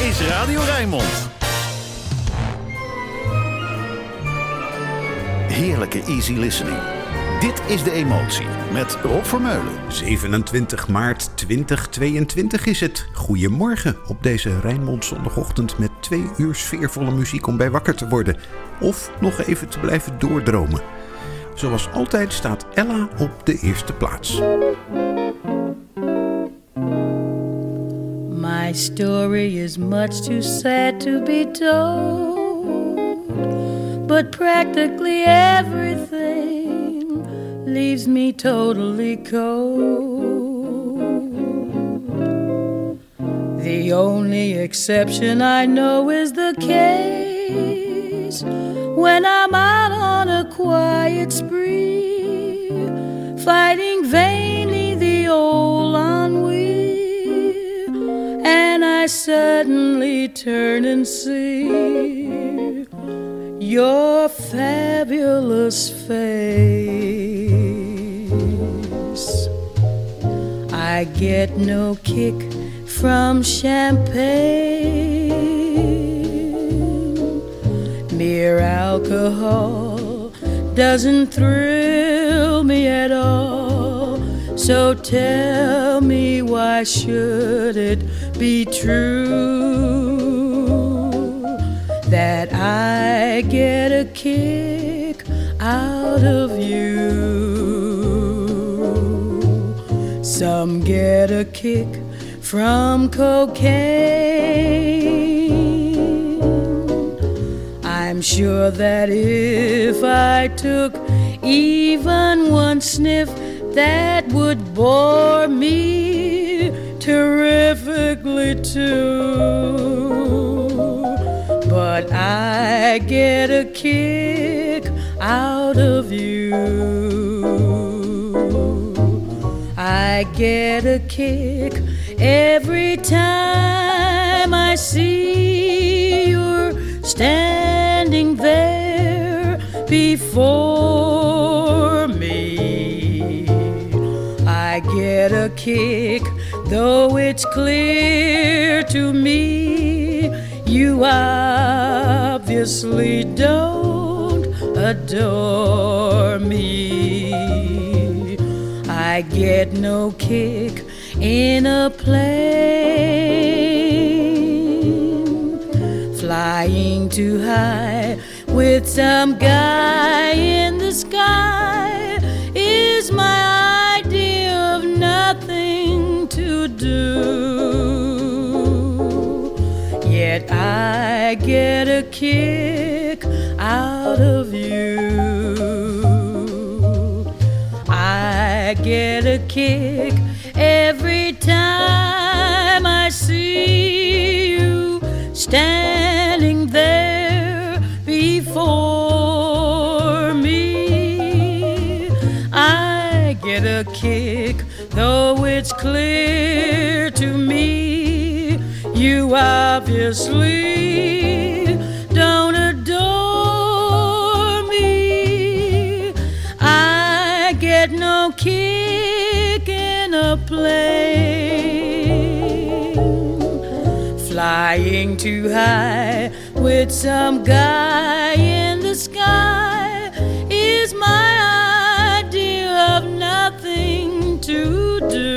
is Radio Rijnmond. Heerlijke easy listening. Dit is De Emotie met Rob Vermeulen. 27 maart 2022 is het. Goedemorgen op deze Rijnmond zondagochtend met twee uur sfeervolle muziek om bij wakker te worden. Of nog even te blijven doordromen. Zoals altijd staat Ella op de eerste plaats. My story is much too sad to be told, but practically everything leaves me totally cold. The only exception I know is the case when I'm out on a quiet spree, fighting vainly the old ennui suddenly turn and see your fabulous face. I get no kick from champagne. Mere alcohol doesn't thrill me at all. So tell me why should it be true that I get a kick out of you? Some get a kick from cocaine. I'm sure that if I took even one sniff, that would bore me terrifically too. But I get a kick out of you. I get a kick every time I see you're standing there before me. I get a kick, though it's clear to me you obviously don't adore me. I get no kick in a plane, flying too high with some guy in the sky do. Yet I get a kick out of you. I get a kick every time I see you standing there before me. I get a kick, though it's clear obviously don't adore me. I get no kick in a plane, flying too high with some guy in the sky is my idea of nothing to do.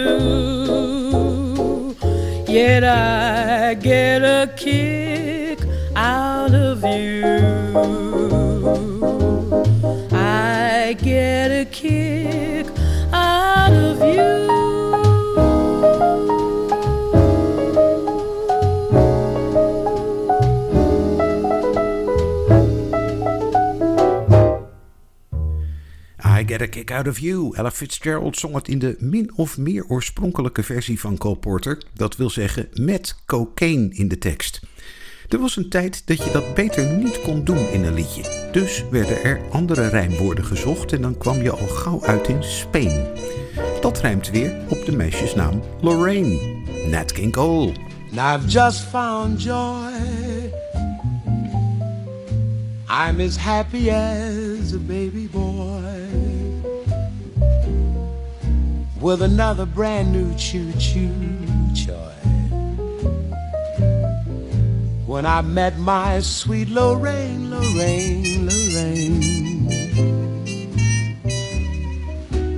Yet I get a kick out of you. Get a Kick Out of You. Ella Fitzgerald zong het in de min of meer oorspronkelijke versie van Cole Porter. Dat wil zeggen met cocaine in de tekst. Er was een tijd dat je dat beter niet kon doen in een liedje. Dus werden er andere rijmwoorden gezocht en dan kwam je al gauw uit in Spain. Dat rijmt weer op de meisjesnaam Lorraine. Nat King Cole. I've just found joy. I'm as happy as a baby boy with another brand new choo choo toy. when I met my sweet Lorraine, Lorraine, Lorraine.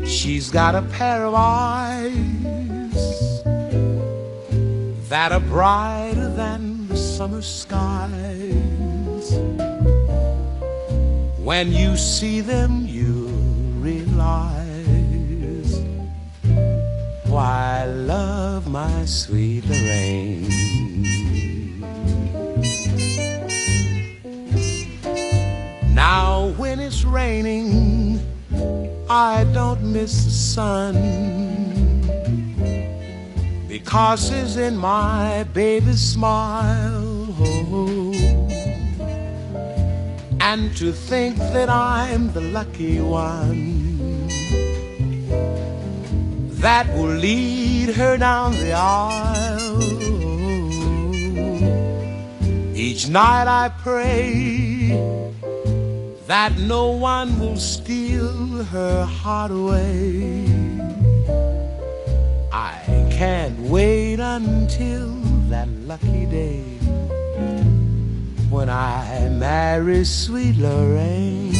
She's got a pair of eyes that are brighter than the summer skies. When you see them, you realize why I love my sweet Lorraine. Now, when it's raining, I don't miss the sun because it's in my baby's smile. And to think that I'm the lucky one that will lead her down the aisle. Each night I pray that no one will steal her heart away. I can't wait until that lucky day when I marry sweet Lorraine.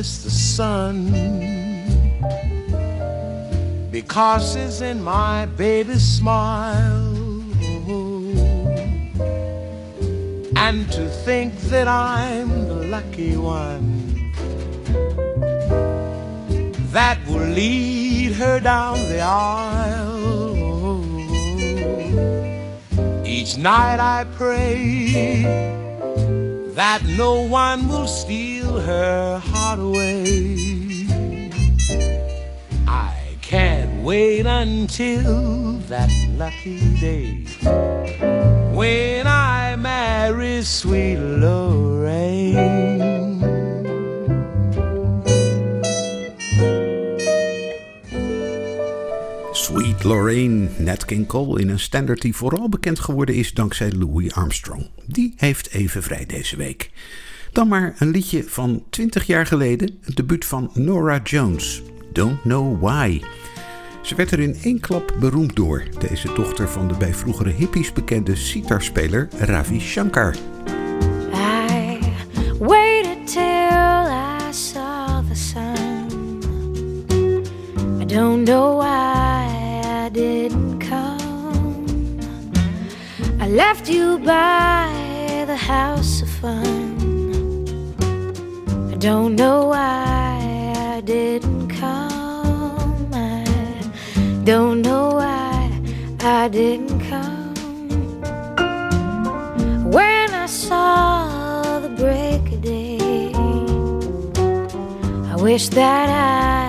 Miss the sun because it's in my baby's smile. And to think that I'm the lucky one that will lead her down the aisle. Each night I pray that no one will steal her heart. I can't wait until that lucky day when I marry sweet Lorraine. Sweet Lorraine, Nat King Cole in een standaard die vooral bekend geworden is dankzij Louis Armstrong. Die heeft even vrij deze week. Dan maar een liedje van 20 jaar geleden, het debuut van Nora Jones, Don't Know Why. Ze werd er in één klap beroemd door, deze dochter van de bij vroegere hippies bekende sitarspeler Ravi Shankar. I waited till I saw the sun. I don't know why I didn't come. I left you by don't know why I didn't come. I don't know why I didn't come. When I saw the break of day, I wish that I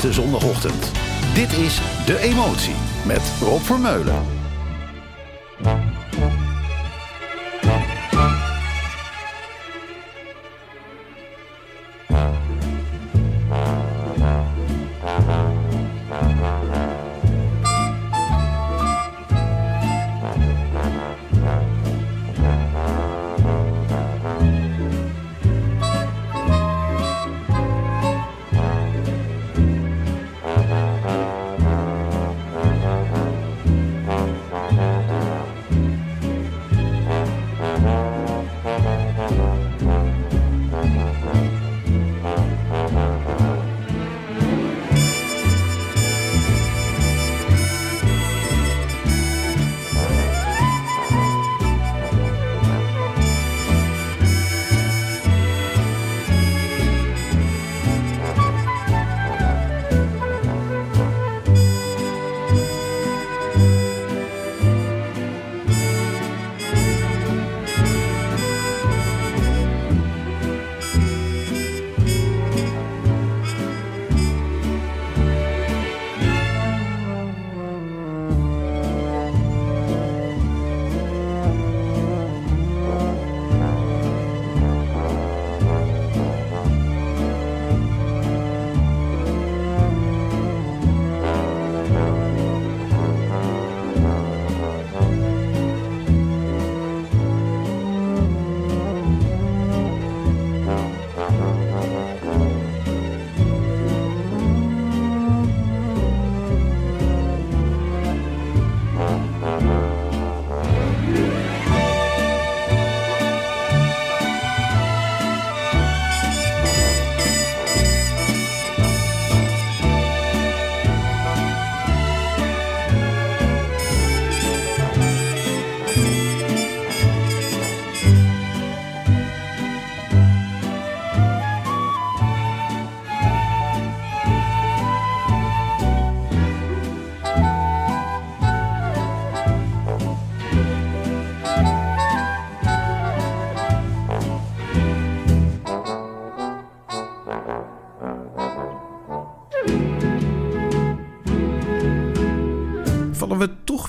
De zondagochtend. Dit is De Emotie met Rob Vermeulen.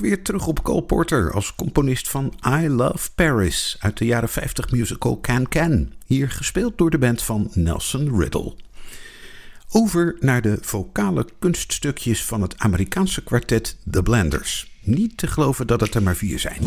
weer terug op Cole Porter als componist van I Love Paris uit de jaren 50 musical Can Can, hier gespeeld door de band van Nelson Riddle. Over naar de vocale kunststukjes van het Amerikaanse kwartet The Blenders. Niet te geloven dat het er maar vier zijn.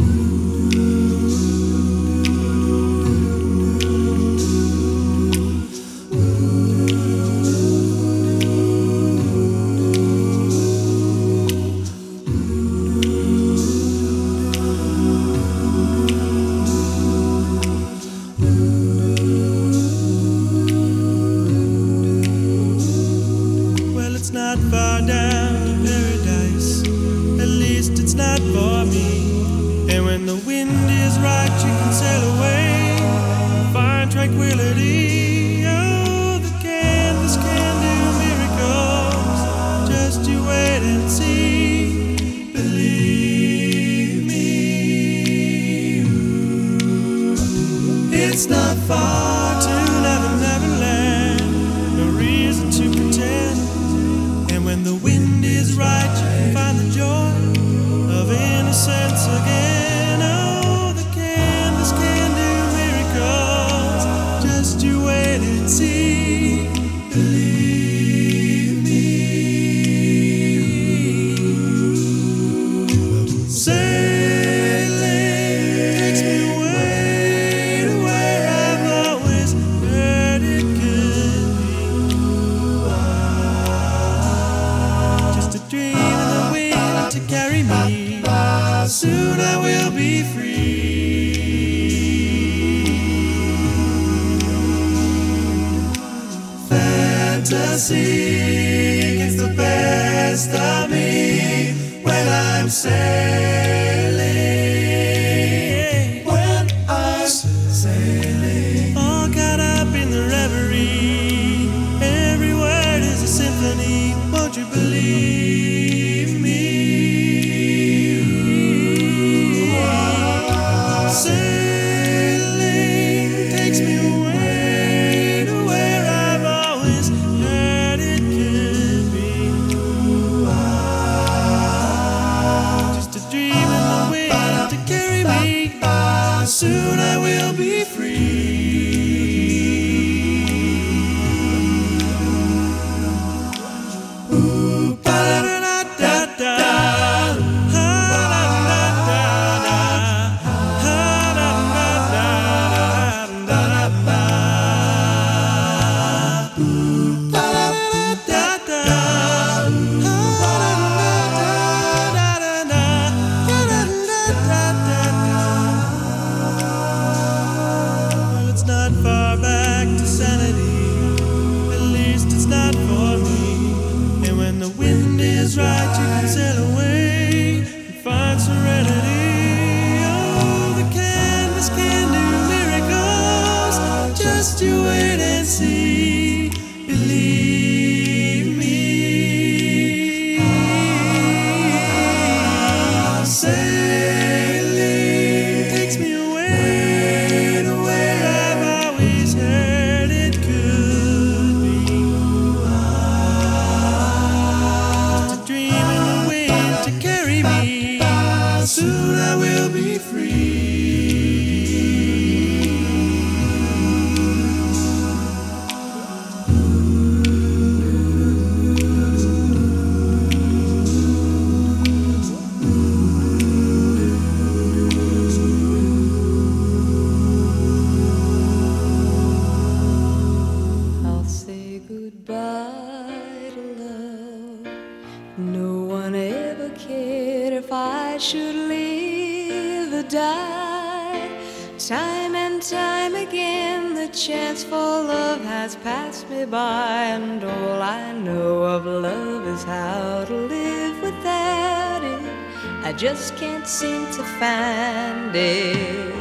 I just can't seem to find it.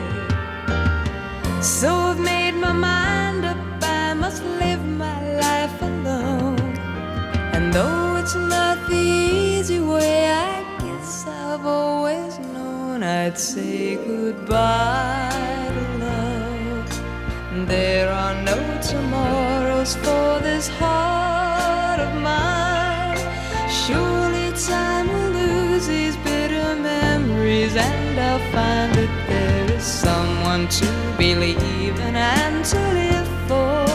So I've made my mind up, I must live my life alone. And though it's not the easy way, I guess I've always known I'd say goodbye to love. There are no tomorrows for this heart of mine. Sure there is someone to believe in and to live for,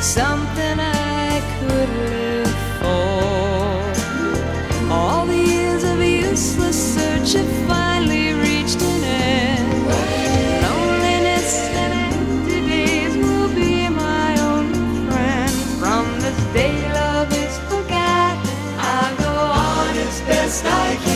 something I could live for. All the years of useless search have finally reached an end. Loneliness and empty days will be my own friend. From this day, love is forgotten. I'll go on as best I can.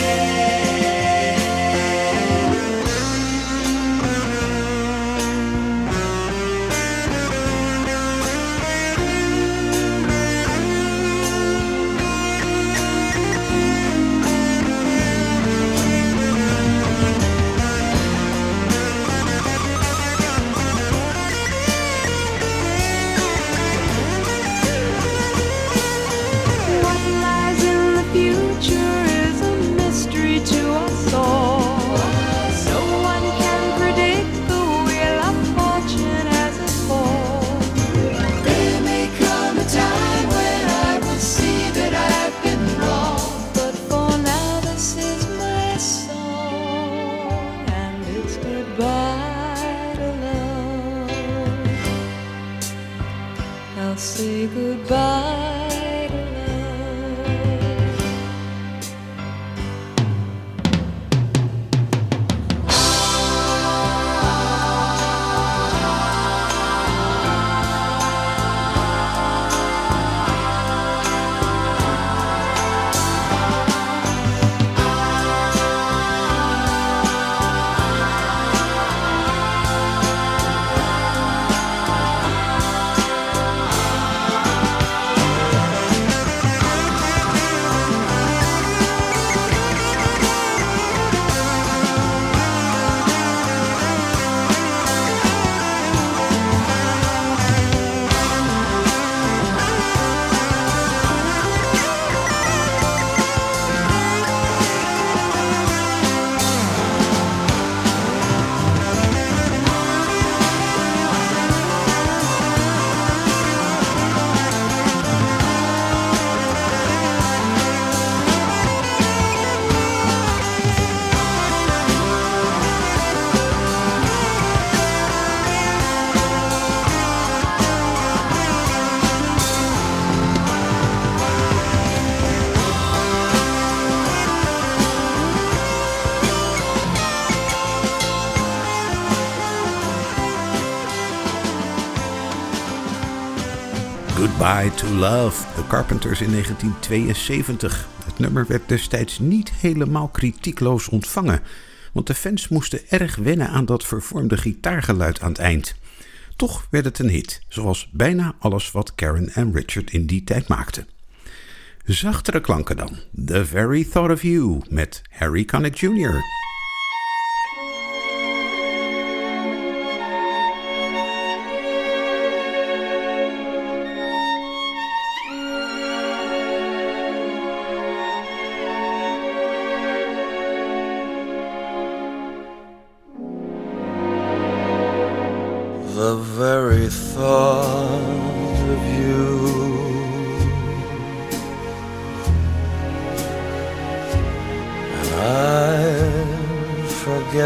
To Love, The Carpenters in 1972. Het nummer werd destijds niet helemaal kritiekloos ontvangen, want de fans moesten erg wennen aan dat vervormde gitaargeluid aan het eind. Toch werd het een hit, zoals bijna alles wat Karen en Richard in die tijd maakten. Zachtere klanken dan. The Very Thought of You met Harry Connick Jr.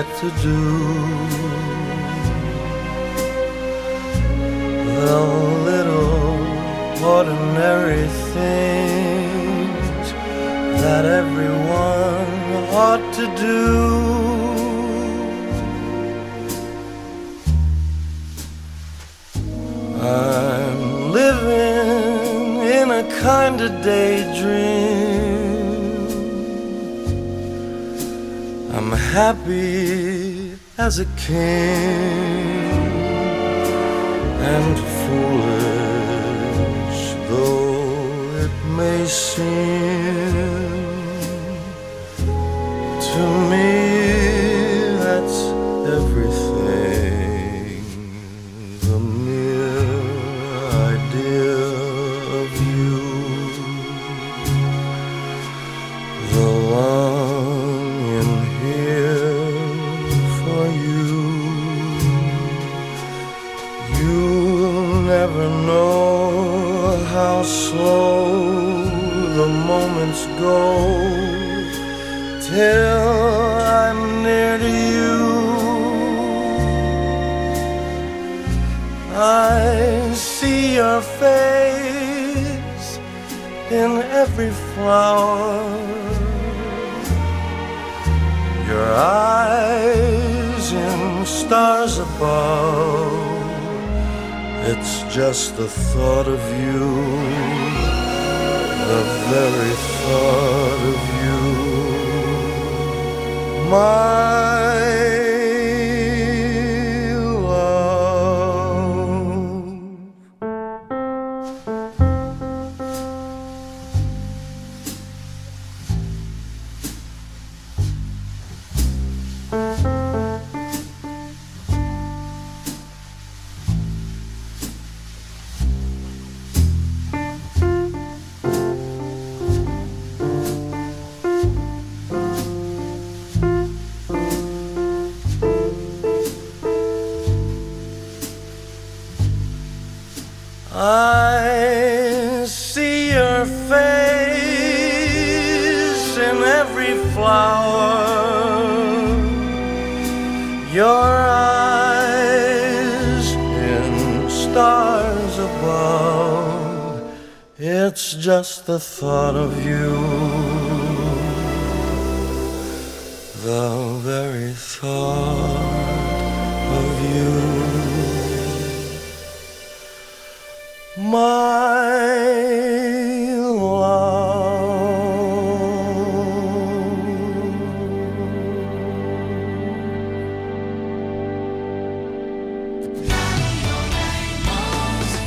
forget to do The little ordinary things That everyone ought to do I'm living in a kind of daydream. Happy as a king and foolish though it may seem go till I'm near to you. I see your face in every flower. Your eyes in stars above. It's just the thought of you, the very thought of you. My the thought of you,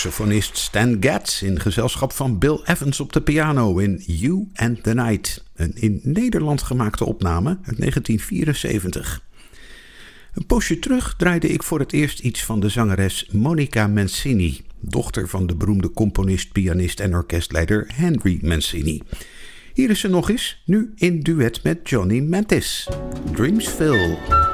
Saxofonist Stan Getz in gezelschap van Bill Evans op de piano in You and the Night, een in Nederland gemaakte opname uit 1974. Een poosje terug draaide ik voor het eerst iets van de zangeres Monica Mancini, dochter van de beroemde componist, pianist en orkestleider Henry Mancini. Hier is ze nog eens, nu in duet met Johnny Mathis. Dreamsville.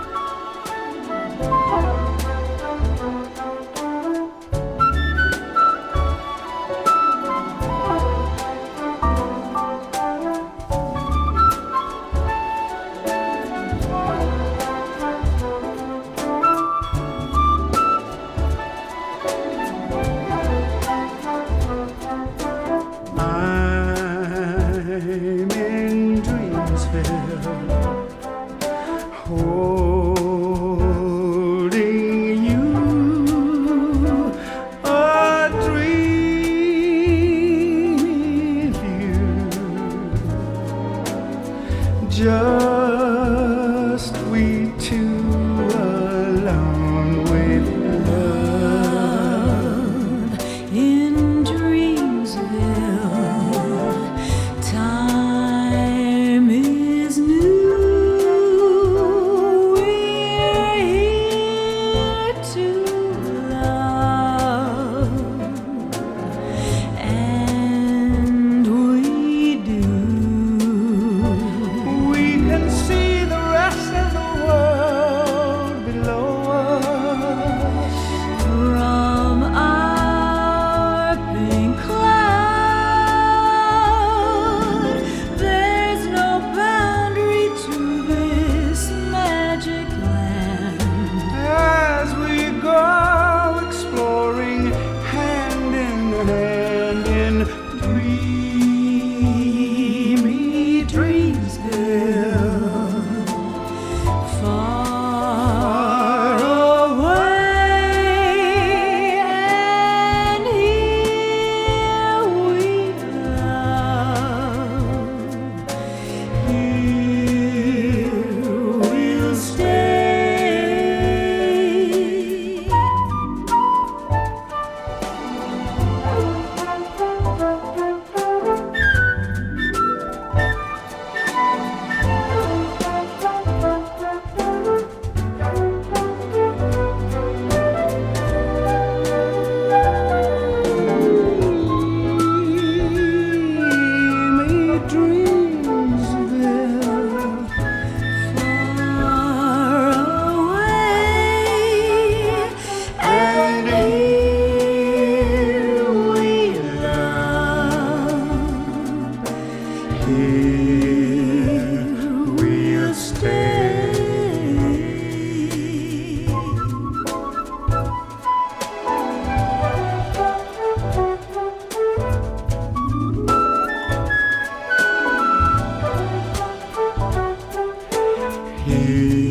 Here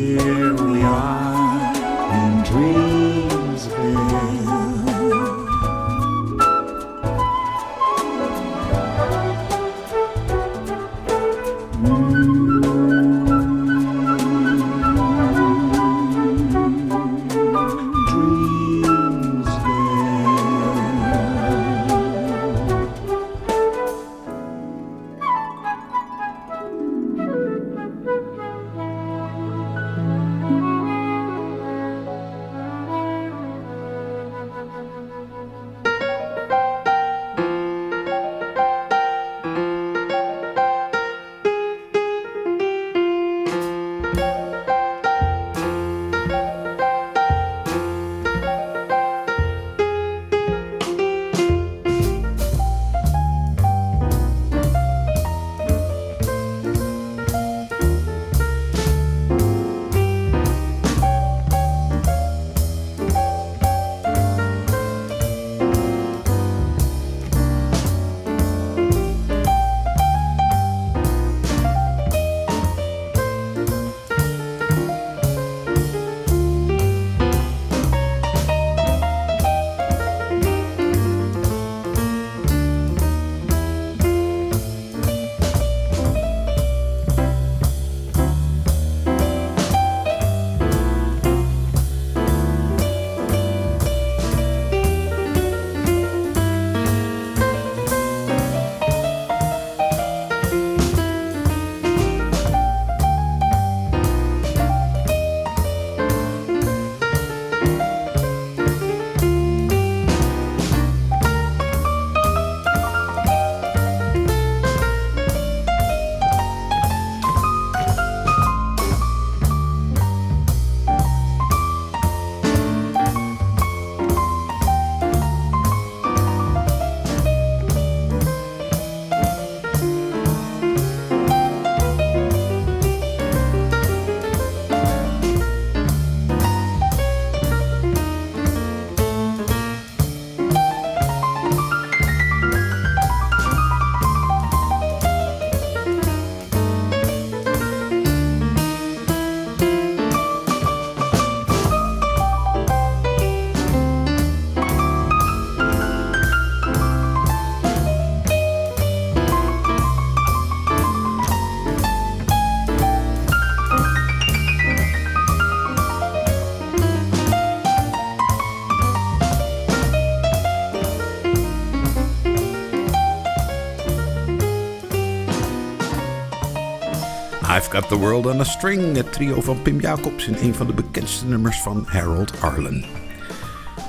Got the World on a String, het trio van Pim Jacobs in een van de bekendste nummers van Harold Arlen.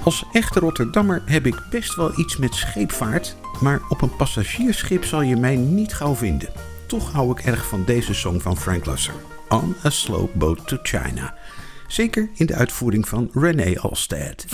Als echte Rotterdammer heb ik best wel iets met scheepvaart, maar op een passagiersschip zal je mij niet gauw vinden. Toch hou ik erg van deze song van Frank Lusser, On a Slow Boat to China. Zeker in de uitvoering van René Alstead.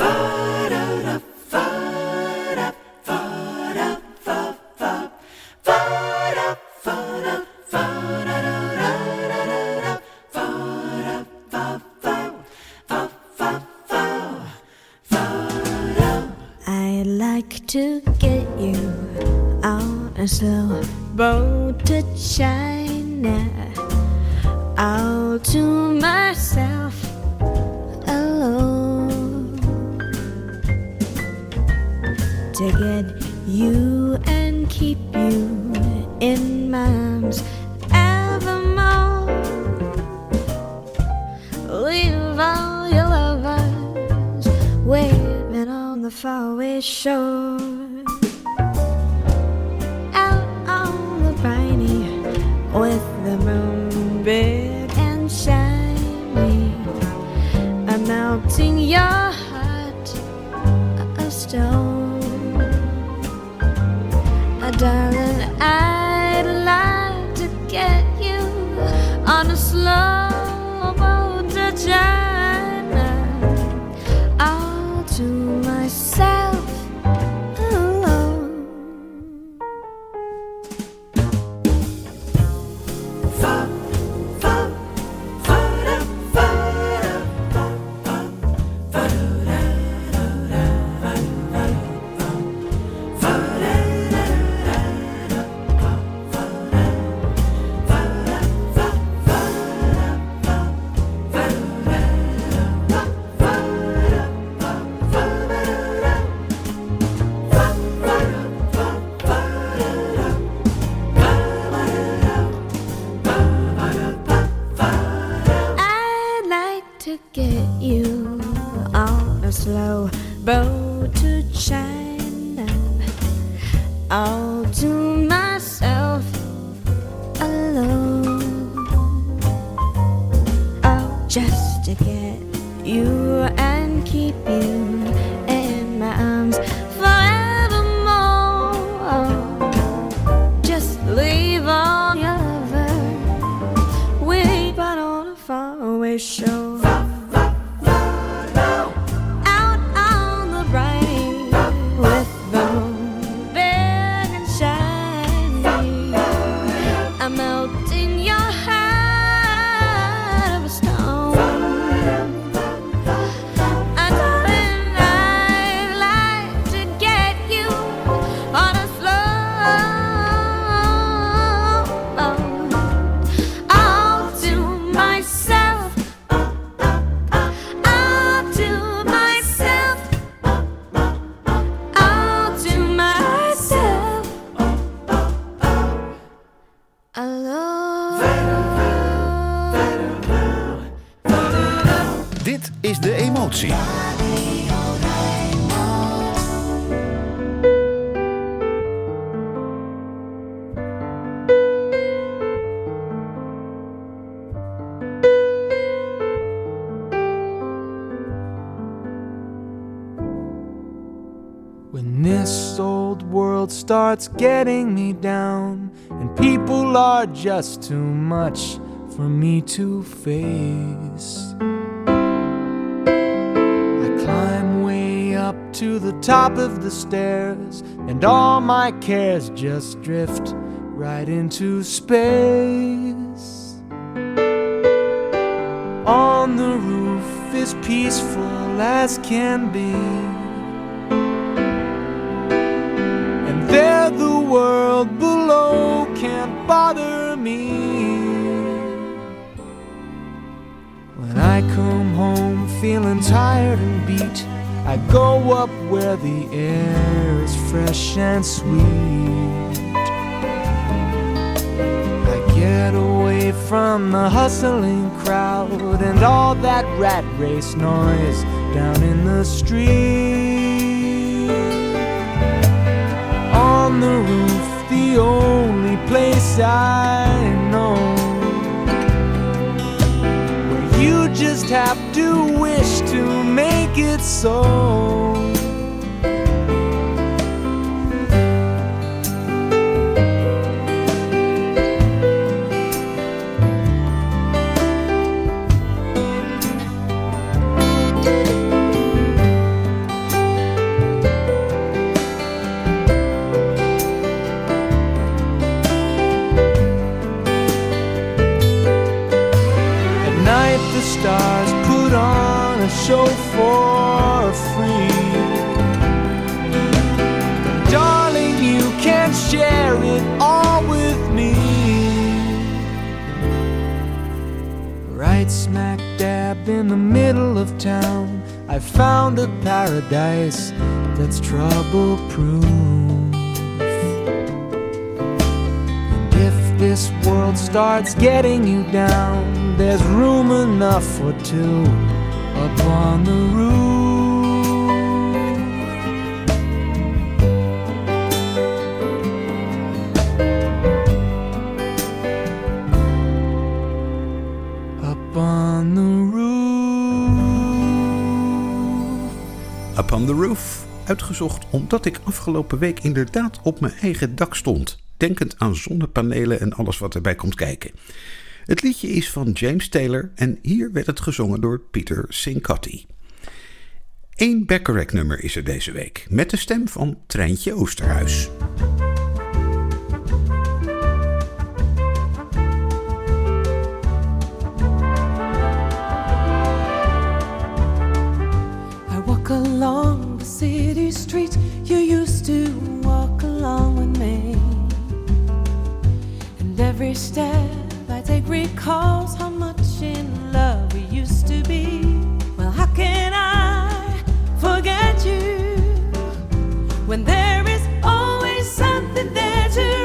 Starts getting me down, and people are just too much for me to face. I climb way up to the top of the stairs, and all my cares just drift right into space. On the roof is peaceful as can be. There the world below can't bother me. When I come home feeling tired and beat, I go up where the air is fresh and sweet. I get away from the hustling crowd and all that rat race noise down in the street. Place I know where you just have to wish to make it so. Town, I found a paradise that's trouble proof. And If this world starts getting you down, there's room enough for two up on the roof. Omdat ik afgelopen week inderdaad op mijn eigen dak stond, denkend aan zonnepanelen en alles wat erbij komt kijken. Het liedje is van James Taylor en hier werd het gezongen door Peter Sincotti. Eén Bacharach-nummer is er deze week, met de stem van Treintje Oosterhuis. Street you used to walk along with me. And every step I take recalls how much in love we used to be. Well, how can I forget you when there is always something there to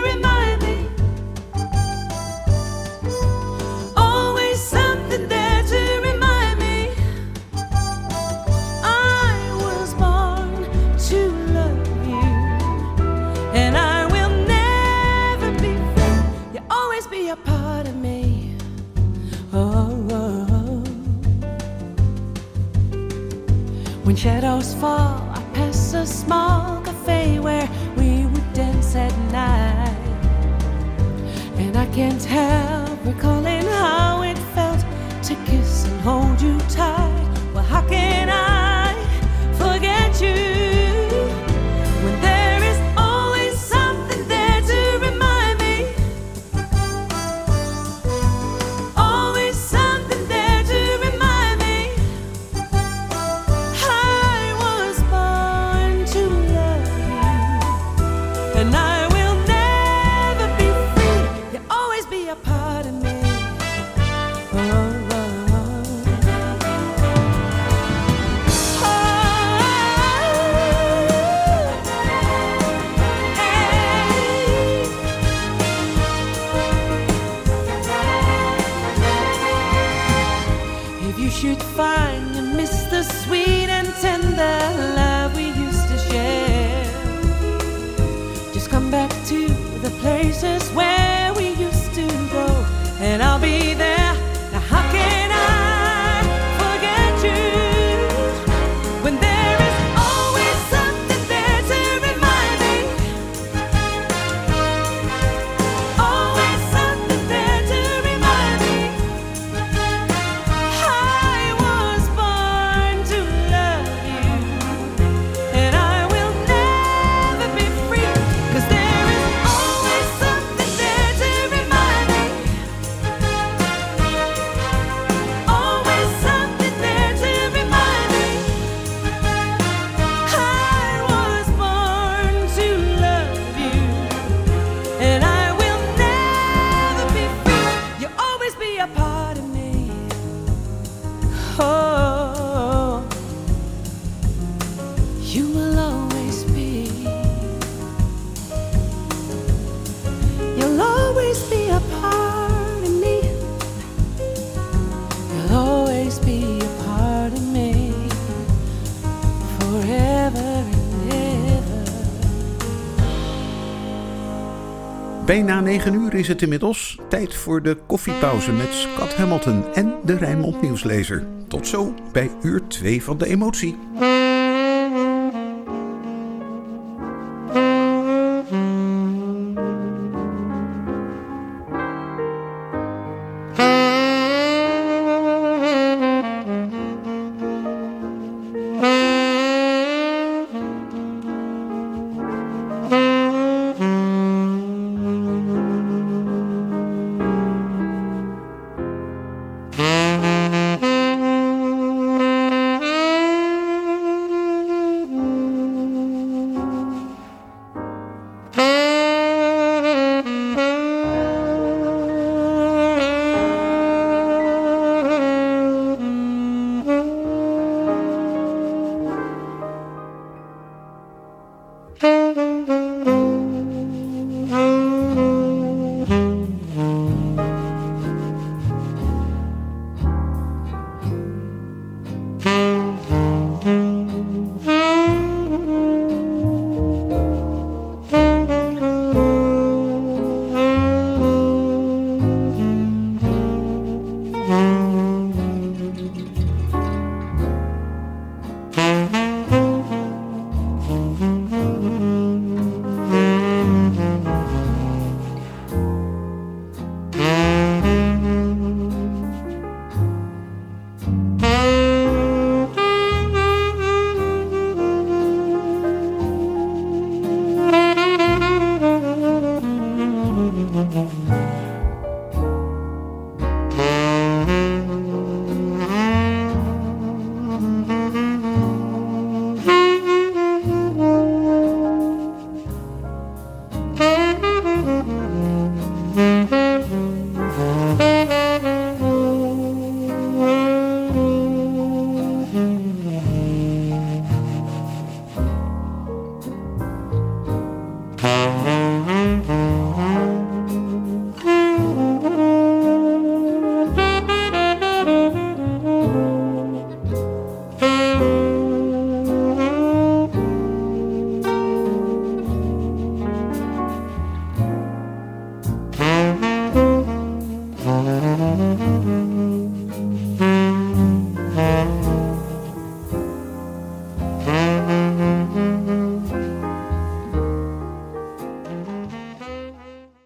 Shadows fall, I pass a small cafe where we would dance at night. And I can't help recalling how it felt to kiss and hold you tight. Well, how can I forget you? Na negen uur is het inmiddels. Tijd voor de koffiepauze met Scott Hamilton en de Rijnmond Nieuwslezer. Tot zo bij uur 2 van de emotie.